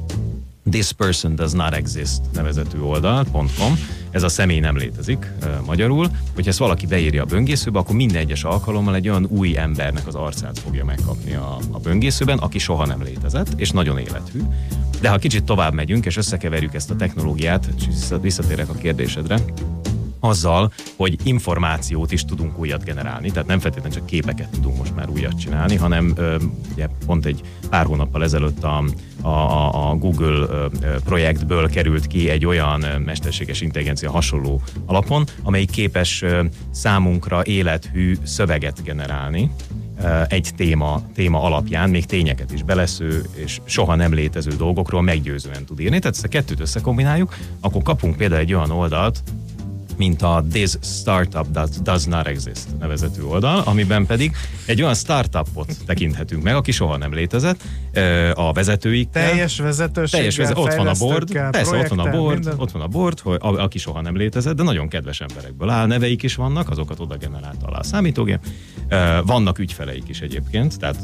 This person does not exist nevezetű oldal.com. Ez a személy nem létezik magyarul. Hogyha ezt valaki beírja a böngészőbe, akkor minden egyes alkalommal egy olyan új embernek az arcát fogja megkapni a, a böngészőben, aki soha nem létezett, és nagyon élethű. De ha kicsit tovább megyünk, és összekeverjük ezt a technológiát, és vissza- visszatérek a kérdésedre, azzal, hogy információt is tudunk újat generálni, tehát nem feltétlenül csak képeket tudunk most már újat csinálni, hanem ö, ugye pont egy pár hónappal ezelőtt a, a, a Google projektből került ki egy olyan mesterséges intelligencia hasonló alapon, amely képes számunkra élethű szöveget generálni, egy téma, téma alapján még tényeket is belesző, és soha nem létező dolgokról meggyőzően tud írni. Tehát ezt a kettőt összekombináljuk, akkor kapunk például egy olyan oldalt, mint a This Startup Does, Does Not Exist nevezetű oldal, amiben pedig egy olyan startupot tekinthetünk meg, aki soha nem létezett, a vezetőikkel. Teljes vezetőséggel, teljes vezet, ott van a board, persze ott van a board, minden. ott van a board, hogy, a, aki soha nem létezett, de nagyon kedves emberekből áll, neveik is vannak, azokat oda generálta alá a számítógép. Vannak ügyfeleik is egyébként, tehát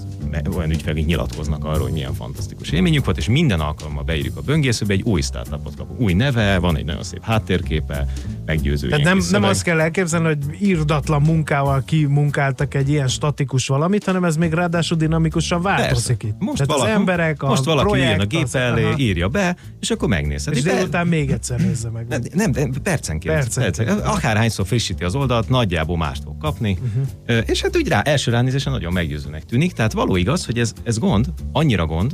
olyan ügyfelek nyilatkoznak arról, hogy milyen fantasztikus élményük volt, és minden alkalommal beírjuk a böngészőbe, egy új startupot kapunk. Új neve, van egy nagyon szép háttérképe, meggyőző Tehát ilyen nem, nem azt kell elképzelni, hogy írdatlan munkával kimunkáltak egy ilyen statikus valamit, hanem ez még ráadásul dinamikusan változik itt. Most Tehát valaki, az emberek, a most valaki projekt, üljön a gép elé, aha. írja be, és akkor megnézheti. És De- délután még egyszer nézze meg. nem, nem, nem, percenként. Percenként. percenként. Akárhányszor frissíti az oldalt, nagyjából mást fog kapni. Uh-huh. És hát úgy rá, első ránézésen nagyon meggyőzőnek tűnik. Tehát való igaz, hogy ez, ez gond, annyira gond,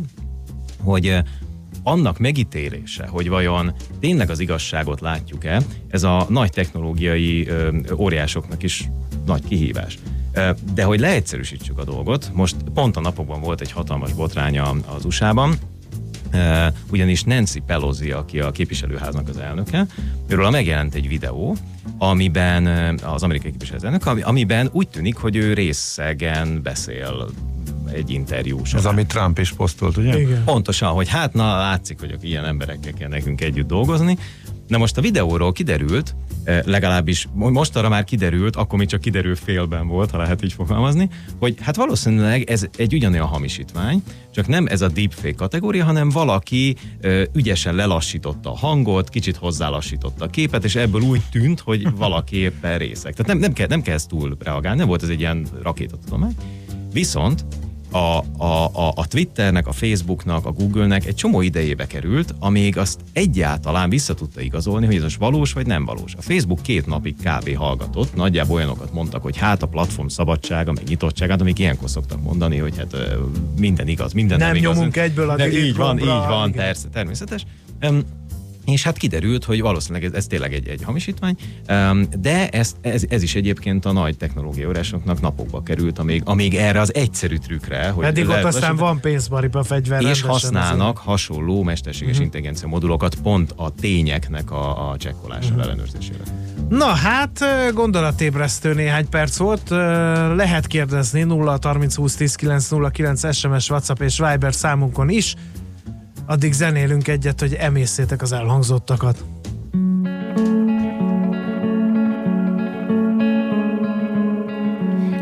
hogy annak megítélése, hogy vajon tényleg az igazságot látjuk-e, ez a nagy technológiai óriásoknak is nagy kihívás. De hogy leegyszerűsítsük a dolgot, most pont a napokban volt egy hatalmas botránya az USA-ban, ugyanis Nancy Pelosi, aki a képviselőháznak az elnöke, őről megjelent egy videó, amiben az amerikai képviselőelnök, ami- amiben úgy tűnik, hogy ő részegen beszél egy interjú során. Ez, amit Trump is posztolt, ugye? Igen. Pontosan, hogy hát na, látszik, hogy ilyen emberekkel kell nekünk együtt dolgozni. Na most a videóról kiderült, eh, legalábbis mo- most arra már kiderült, akkor még csak kiderül félben volt, ha lehet így fogalmazni, hogy hát valószínűleg ez egy ugyanolyan hamisítvány, csak nem ez a deepfake kategória, hanem valaki ö, ügyesen lelassította a hangot, kicsit hozzálassította a képet, és ebből úgy tűnt, hogy valaki éppen részek. Tehát nem, nem, kell, nem kell ezt túl reagálni, nem volt ez egy ilyen rakétatudomány. Viszont a, a, a, a Twitternek, a Facebooknak, a Googlenek egy csomó idejébe került, amíg azt egyáltalán vissza tudta igazolni, hogy ez most valós vagy nem valós. A Facebook két napig kb. hallgatott, nagyjából olyanokat mondtak, hogy hát a platform szabadsága, meg nyitottságát, amik ilyenkor szoktak mondani, hogy hát minden igaz, minden nem, Nem igaz. nyomunk egyből a De így van, így van, persze, természetes. Öm, és hát kiderült, hogy valószínűleg ez, ez tényleg egy, egy hamisítvány, de ez, ez, ez is egyébként a nagy technológia órásoknak napokba került, amíg, amíg erre az egyszerű trükre, hogy Eddig ott aztán van pénzbaripa fegyver. és használnak hasonló mesterséges Mhm. intelligencia modulokat pont a tényeknek a, a csekkolására, Mhm. ellenőrzésére. Na hát, gondolatébresztő néhány perc volt. Lehet kérdezni 0 30 20 10 9 0 9 SMS, WhatsApp és Viber számunkon is. Addig zenélünk egyet, hogy emészétek az elhangzottakat.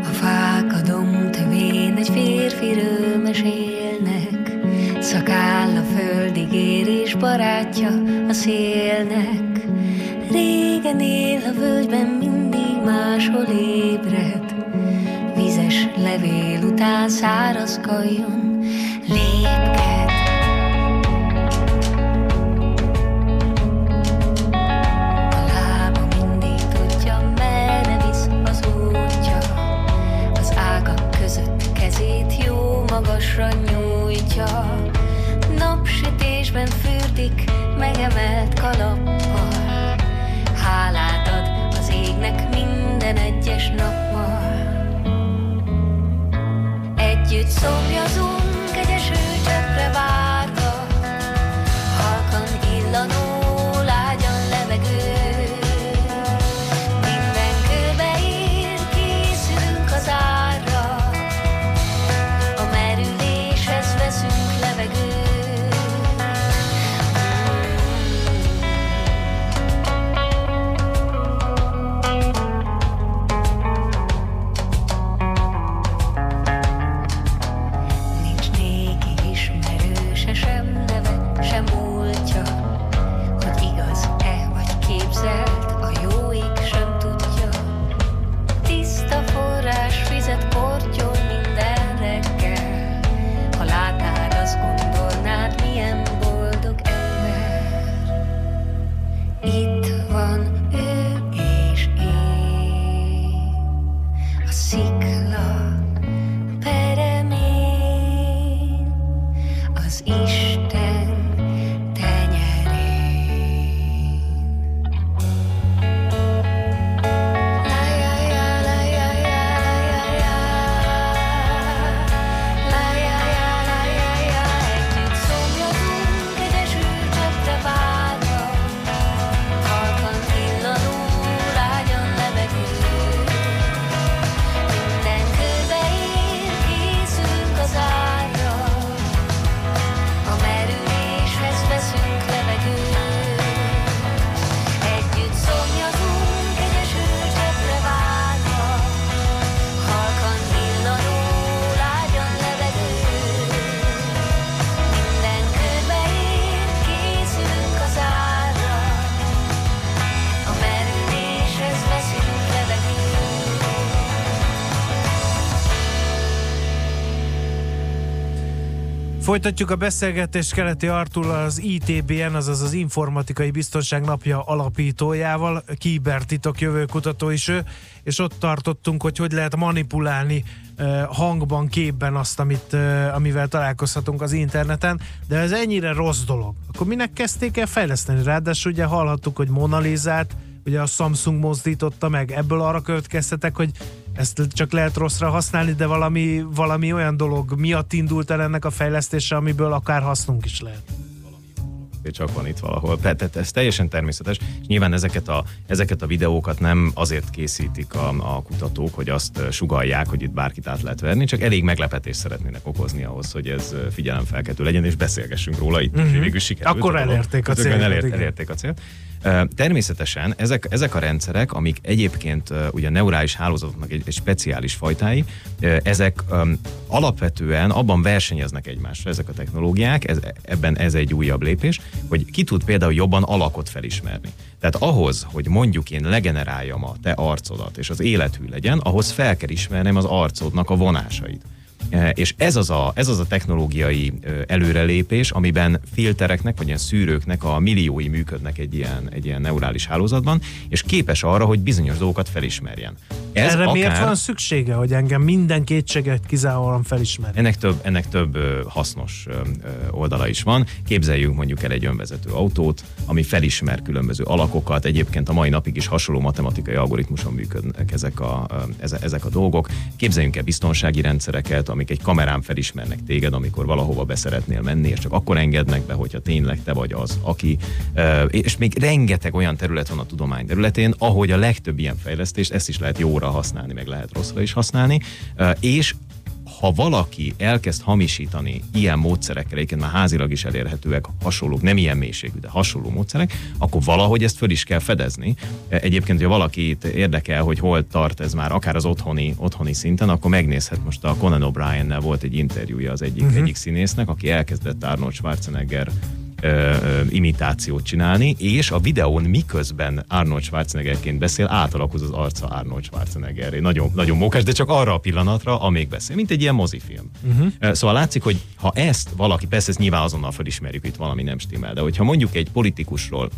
A fák a domtövén egy férfiről mesélnek, Szakáll a földig ér és barátja a szélnek. Régen él a völgyben, mindig máshol ébred, Vizes levél után száraz kajon lépked. Kezét jó magasra nyújtja. Napsütésben fürdik, megemelt kalappal, hálát ad az égnek minden egyes nappal. Együtt szomjazunk egy esőcseppre várva, Folytatjuk a beszélgetést Keleti Artul az ITBN, azaz az Informatikai Biztonság Napja alapítójával, kibertitok jövőkutató is ő, és ott tartottunk, hogy hogy lehet manipulálni hangban, képben azt, amit, amivel találkozhatunk az interneten, de ez ennyire rossz dolog. Akkor minek kezdték el fejleszteni? Ráadásul ugye hallhattuk, hogy Mona Lisa-t, ugye a Samsung mozdította meg, ebből arra következtetek, hogy ezt csak lehet rosszra használni, de valami, valami olyan dolog miatt indult el ennek a fejlesztése, amiből akár hasznunk is lehet. csak van itt valahol. Tehát ez teljesen természetes, és nyilván ezeket a, ezeket a videókat nem azért készítik a, a kutatók, hogy azt sugalják, hogy itt bárkit át lehet verni, csak elég meglepetést szeretnének okozni ahhoz, hogy ez ö, figyelemfelkeltő legyen, és beszélgessünk róla itt, Mhm. uh-huh. végül sikerült. Akkor a elérték a Tökön célt, Elért, igen. elérték a célt. Természetesen ezek, ezek a rendszerek, amik egyébként ugye neurális hálózatoknak egy, egy speciális fajtái, ezek öm, alapvetően abban versenyeznek egymással ezek a technológiák, ez, ebben ez egy újabb lépés, hogy ki tud például jobban alakot felismerni. Tehát ahhoz, hogy mondjuk én legeneráljam a te arcodat, és az élethű legyen, ahhoz fel kell ismernem az arcodnak a vonásait. E, És ez az a, ez az a technológiai ö, előrelépés, amiben filtereknek, vagy ilyen szűrőknek a milliói működnek egy ilyen, egy ilyen neurális hálózatban, és képes arra, hogy bizonyos dolgokat felismerjen. Ez Erre miért akár- van szüksége, hogy engem minden kétséget kizárólag felismer? Ennek több, ennek több hasznos oldala is van. Képzeljünk mondjuk el egy önvezető autót, ami felismer különböző alakokat. Egyébként a mai napig is hasonló matematikai algoritmuson működnek ezek a, ezek a dolgok. Képzeljünk el biztonsági rendszereket, amik egy kamerán felismernek téged, amikor valahova beszeretnél menni, és csak akkor engednek be, hogyha tényleg te vagy az, aki. És még rengeteg olyan terület van a tudomány területén, ahogy a legtöbb ilyen fejlesztést, ezt is lehet jóra használni, meg lehet rosszra is használni, és ha valaki elkezd hamisítani ilyen módszerekkel, egyébként már házilag is elérhetőek, hasonlók, nem ilyen mélységű, de hasonló módszerek, akkor valahogy ezt föl is kell fedezni. Egyébként, ha valakit érdekel, hogy hol tart ez már, akár az otthoni, otthoni szinten, akkor megnézhet most a Conan O'Brien-nel volt egy interjúja az egyik, uh-huh. egyik színésznek, aki elkezdett Arnold Schwarzenegger ö, imitációt csinálni, és a videón miközben Arnold Schwarzeneggerként beszél, átalakoz az arca Arnold Schwarzeneggerré. Nagyon, nagyon mókás, de csak arra a pillanatra, amíg beszél, mint egy ilyen mozifilm. Ö, Szóval látszik, hogy ha ezt valaki, persze ezt nyilván azonnal felismerjük, itt valami nem stimmel, de hogyha mondjuk egy politikusról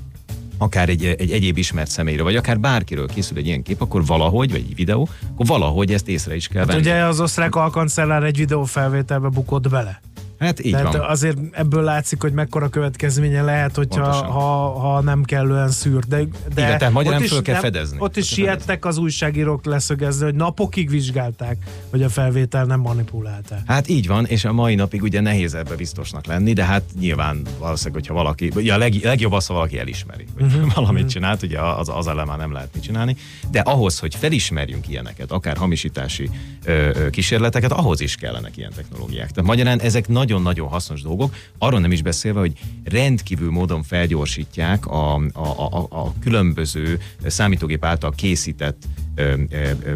akár egy, egy egyéb ismert személyről, vagy akár bárkiről készül egy ilyen kép, akkor valahogy, vagy egy videó, akkor valahogy ezt észre is kell Hát venni. ugye az osztrák alkancellár egy videófelvételbe bukott bele. Hát így Tehát van. azért ebből látszik, hogy mekkora következménye lehet, hogyha Pontosan. ha, ha nem kellően szűr. De, de Igen, tehát magyarán ott is föl kell nem- fedezni. Ott is siettek az újságírók leszögezni, hogy napokig vizsgálták, hogy a felvétel nem manipulálták. Hát így van, és a mai napig ugye nehéz ebbe biztosnak lenni, de hát nyilván valószínűleg, hogyha valaki, ugye a leg, legjobb az, ha valaki elismeri, hogy Mhm. valamit csinált, ugye az, az ellen már nem lehet mit csinálni, de ahhoz, hogy felismerjünk ilyeneket, akár hamisítási ö, ö, kísérleteket, ahhoz is kellenek ilyen technológiák. Tehát magyarán ezek nagyon-nagyon hasznos dolgok, arról nem is beszélve, hogy rendkívül módon felgyorsítják a, a, a, a különböző számítógép által készített ö, ö, ö,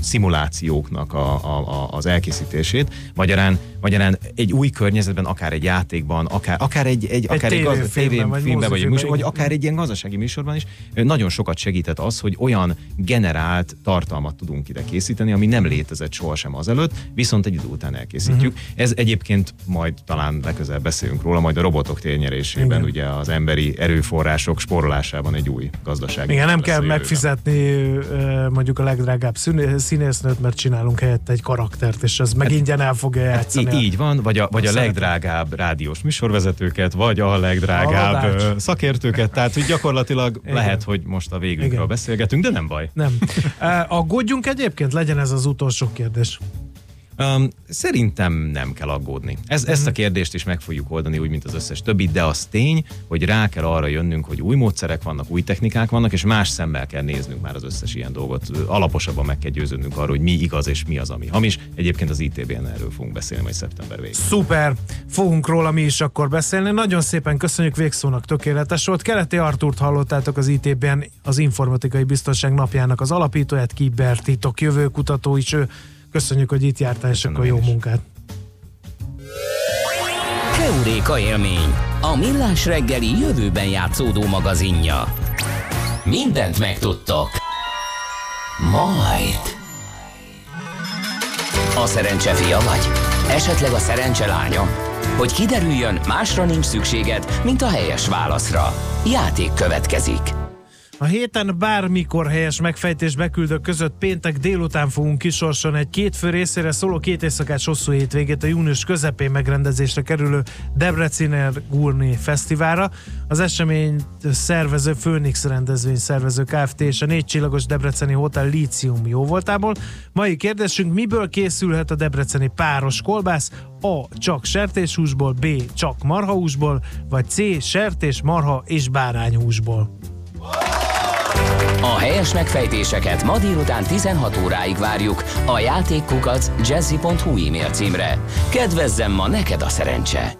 szimulációknak a, a, a, az elkészítését. Magyarán, magyarán egy új környezetben, akár egy játékban, akár, akár egy, egy, akár egy, gaz, tévéfilmben, vagy tévéfilmben, vagy, egy mozifilmben, műsor, vagy akár egy ilyen gazdasági műsorban is, nagyon sokat segített az, hogy olyan generált tartalmat tudunk ide készíteni, ami nem létezett sohasem azelőtt, viszont egy idő után elkészítjük. Mhm. Ez egyébként majd talán legközelebb beszélünk róla, majd a robotok térnyerésében, Igen. ugye az emberi erőforrások spórolásában egy új gazdasági Igen, nem kell megfizetni ö, mondjuk a legdrágább színé- színésznőt, mert csinálunk helyette egy karaktert, és ez meg ingyen el fogja játszani. Hát így van, vagy a, vagy a A legdrágább rádiós műsorvezetőket, vagy a legdrágább ö, szakértőket, tehát hogy gyakorlatilag Igen. lehet, hogy most a végünkről Igen. beszélgetünk, de nem baj. Nem. Aggódjunk egyébként, legyen ez az utolsó kérdés. Um, szerintem nem kell aggódni. Ez, ezt a kérdést is meg fogjuk oldani, úgy, mint az összes többi, de az tény, hogy rá kell arra jönnünk, hogy új módszerek vannak, új technikák vannak, és más szemmel kell néznünk már az összes ilyen dolgot. Alaposabban meg kell győződnünk arról, hogy mi igaz és mi az, ami hamis. Egyébként az ITB-n erről fogunk beszélni majd szeptember végén. Szuper, fogunk róla mi is akkor beszélni. Nagyon szépen köszönjük, végszónak tökéletes volt. Keleti Artúrt hallottátok az ITB-n, az Informatikai Biztonság napjának az alapítóját, kibertitok jövőkutató is ő. Köszönjük, hogy itt jártál, és Köszönöm akkor jó is. munkát. Keuréka élmény, a millás reggeli jövőben játszódó magazinja. Mindent megtudtok. Majd. A szerencse fia vagy? Esetleg a szerencse lánya? Hogy kiderüljön, másra nincs szükséged, mint a helyes válaszra. Játék következik. A héten bármikor helyes megfejtés beküldők között péntek délután fogunk kisorsolni egy két fő részére szóló két éjszakás hosszú hétvégét a június közepén megrendezésre kerülő Debreciner Gurni Fesztiválra. Az esemény szervező Phoenix rendezvény szervező Kft. és a négy csillagos Debreceni Hotel Lícium jó voltából. Mai kérdésünk, miből készülhet a debreceni páros kolbász? A. Csak sertéshúsból, B. Csak marhahúsból, vagy C. Sertés, marha és bárányhúsból. A helyes megfejtéseket ma délután 16 óráig várjuk a játékkukac jazzy.hu e-mail címre. Kedvezzem ma neked a szerencse!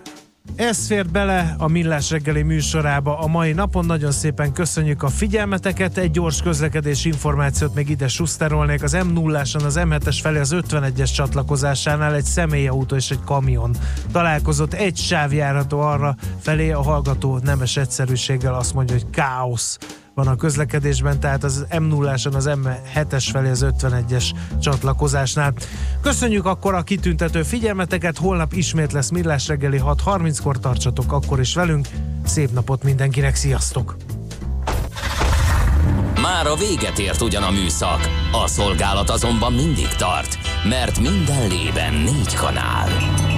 Ez fért bele a Millás reggeli műsorába a mai napon. Nagyon szépen köszönjük a figyelmeteket. Egy gyors közlekedés információt még ide suszterolnék. Az M0-áson az M7-es felé az 51-es csatlakozásánál egy személyautó és egy kamion találkozott. Egy sáv járható arra felé, a hallgató nemes egyszerűséggel azt mondja, hogy káosz van a közlekedésben, tehát az M0-áson az M7-es felé az 51-es csatlakozásnál. Köszönjük akkor a kitüntető figyelmeteket, holnap ismét lesz Millás reggeli 6.30-kor tartsatok akkor is velünk. Szép napot mindenkinek, sziasztok! Már a véget ért ugyan a műszak, a szolgálat azonban mindig tart, mert minden lében négy kanál.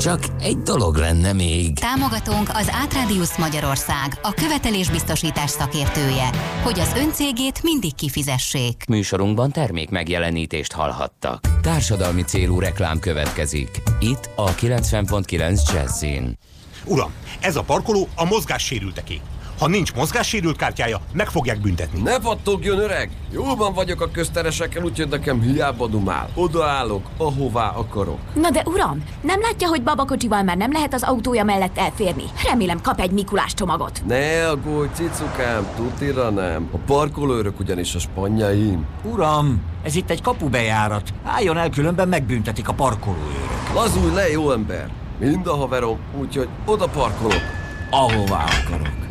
Csak egy dolog lenne még. Támogatónk az Átrádiusz Magyarország, a követelésbiztosítás szakértője, hogy az öncégét mindig kifizessék. Műsorunkban termék megjelenítést hallhattak. Társadalmi célú reklám következik. Itt a 90.9 Jazzin. Uram, ez a parkoló a mozgássérülteké. Ha nincs mozgássérült kártyája, meg fogják büntetni. Ne pattogjon, öreg! Jóban vagyok a közteresekkel, úgyhogy nekem hiába dumál. Odaállok, ahová akarok. Na de uram, nem látja, hogy babakocsival már nem lehet az autója mellett elférni? Remélem kap egy Mikulás csomagot. Ne aggódj, cicukám, tutira nem. A parkolőrök ugyanis a spanyaim. Uram, ez itt egy kapubejárat. Álljon el, különben megbüntetik a parkolóőrök. Lazulj le, jó ember! Mind a haverom, úgyhogy oda parkolok, ahová akarok.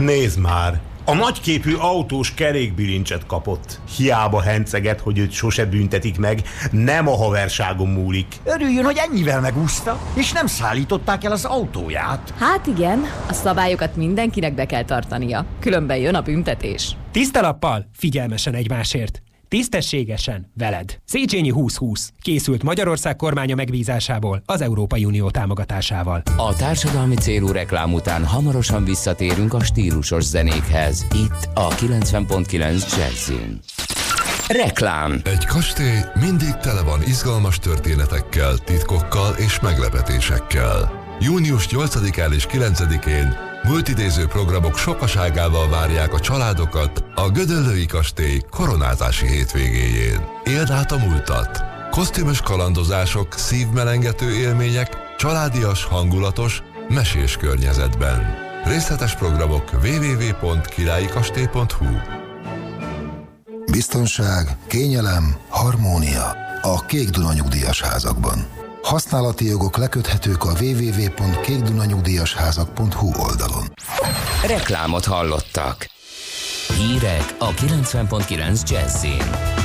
Nézd már! A nagyképű autós kerékbilincset kapott. Hiába henceget, hogy őt sose büntetik meg, nem a haverságon múlik. Örüljön, hogy ennyivel megúszta, és nem szállították el az autóját. Hát igen, a szabályokat mindenkinek be kell tartania. Különben jön a büntetés. Tiszta lappal, figyelmesen egymásért. Tisztességesen, veled. Széchenyi 2020. Készült Magyarország kormánya megbízásából, az Európai Unió támogatásával. A társadalmi célú reklám után hamarosan visszatérünk a stílusos zenékhez. Itt a 90.9 Jazzin. Reklám. Egy kastély mindig tele van izgalmas történetekkel, titkokkal és meglepetésekkel. Június 8-án és 9-én multidéző programok sokaságával várják a családokat a Gödöllői Kastély koronázási hétvégéjén. Éld át a múltat! Kosztümös kalandozások, szívmelengető élmények, családias, hangulatos, mesés környezetben. Részletes programok www.királykastély.hu Biztonság, kényelem, harmónia a Kék Duna nyugdíjas házakban. Használati jogok leköthetők a www.kékdunanyugdíjasházak.hu oldalon. Reklámot hallottak. Hírek a 90.9 Jazzin.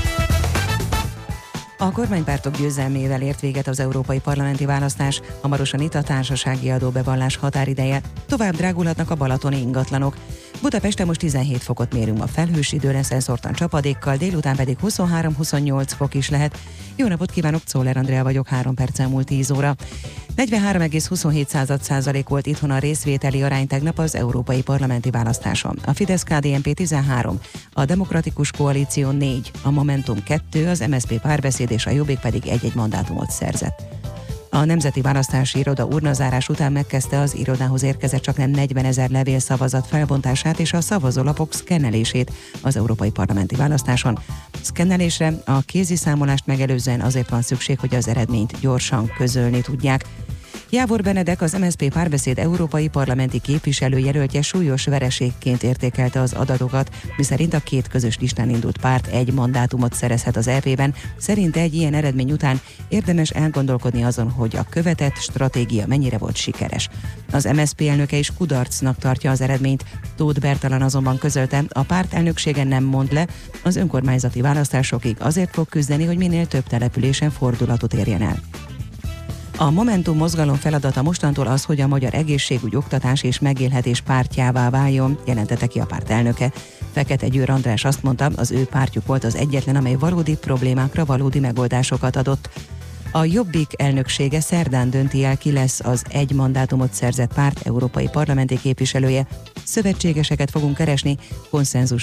A kormánypártok győzelmével ért véget az európai parlamenti választás, hamarosan itt a társasági adóbevallás határideje, tovább drágulhatnak a balatoni ingatlanok. Budapesten most 17 fokot mérünk a felhős idő lesz elszórtan csapadékkal, délután pedig 23-28 fok is lehet. Jó napot kívánok, Czoller Andrea vagyok, 3 perc elmúlt 10 óra. 43,27 százalék volt itthon a részvételi arány tegnap az európai parlamenti választáson. A Fidesz KDNP 13, a Demokratikus Koalíció 4, a Momentum 2, az MSZP párbeszéd és a Jobbik pedig egy-egy mandátumot szerzett. A Nemzeti Választási Iroda urnazárás után megkezdte az irodához érkezett csak nem 40 ezer levél szavazat felbontását és a szavazólapok szkennelését az európai parlamenti választáson. Szkennelésre a kézi számolást megelőzően azért van szükség, hogy az eredményt gyorsan közölni tudják. Jávor Benedek, az MSZP párbeszéd európai parlamenti képviselőjelöltje súlyos vereségként értékelte az adatokat, miszerint a két közös listán indult párt egy mandátumot szerezhet az EP-ben. Szerinte egy ilyen eredmény után érdemes elgondolkodni azon, hogy a követett stratégia mennyire volt sikeres. Az MSZP elnöke is kudarcnak tartja az eredményt. Tóth Bertalan azonban közölte, a párt elnöksége nem mond le, az önkormányzati választásokig azért fog küzdeni, hogy minél több településen fordulatot érjen el. A Momentum mozgalom feladata mostantól az, hogy a magyar egészségügy, oktatás és megélhetés pártjává váljon, jelentette ki a párt elnöke. Fekete Győr András azt mondta, az ő pártjuk volt az egyetlen, amely valódi problémákra valódi megoldásokat adott. A Jobbik elnöksége szerdán dönti el, ki lesz az egy mandátumot szerzett párt európai parlamenti képviselője. Szövetségeseket fogunk keresni, konszenzus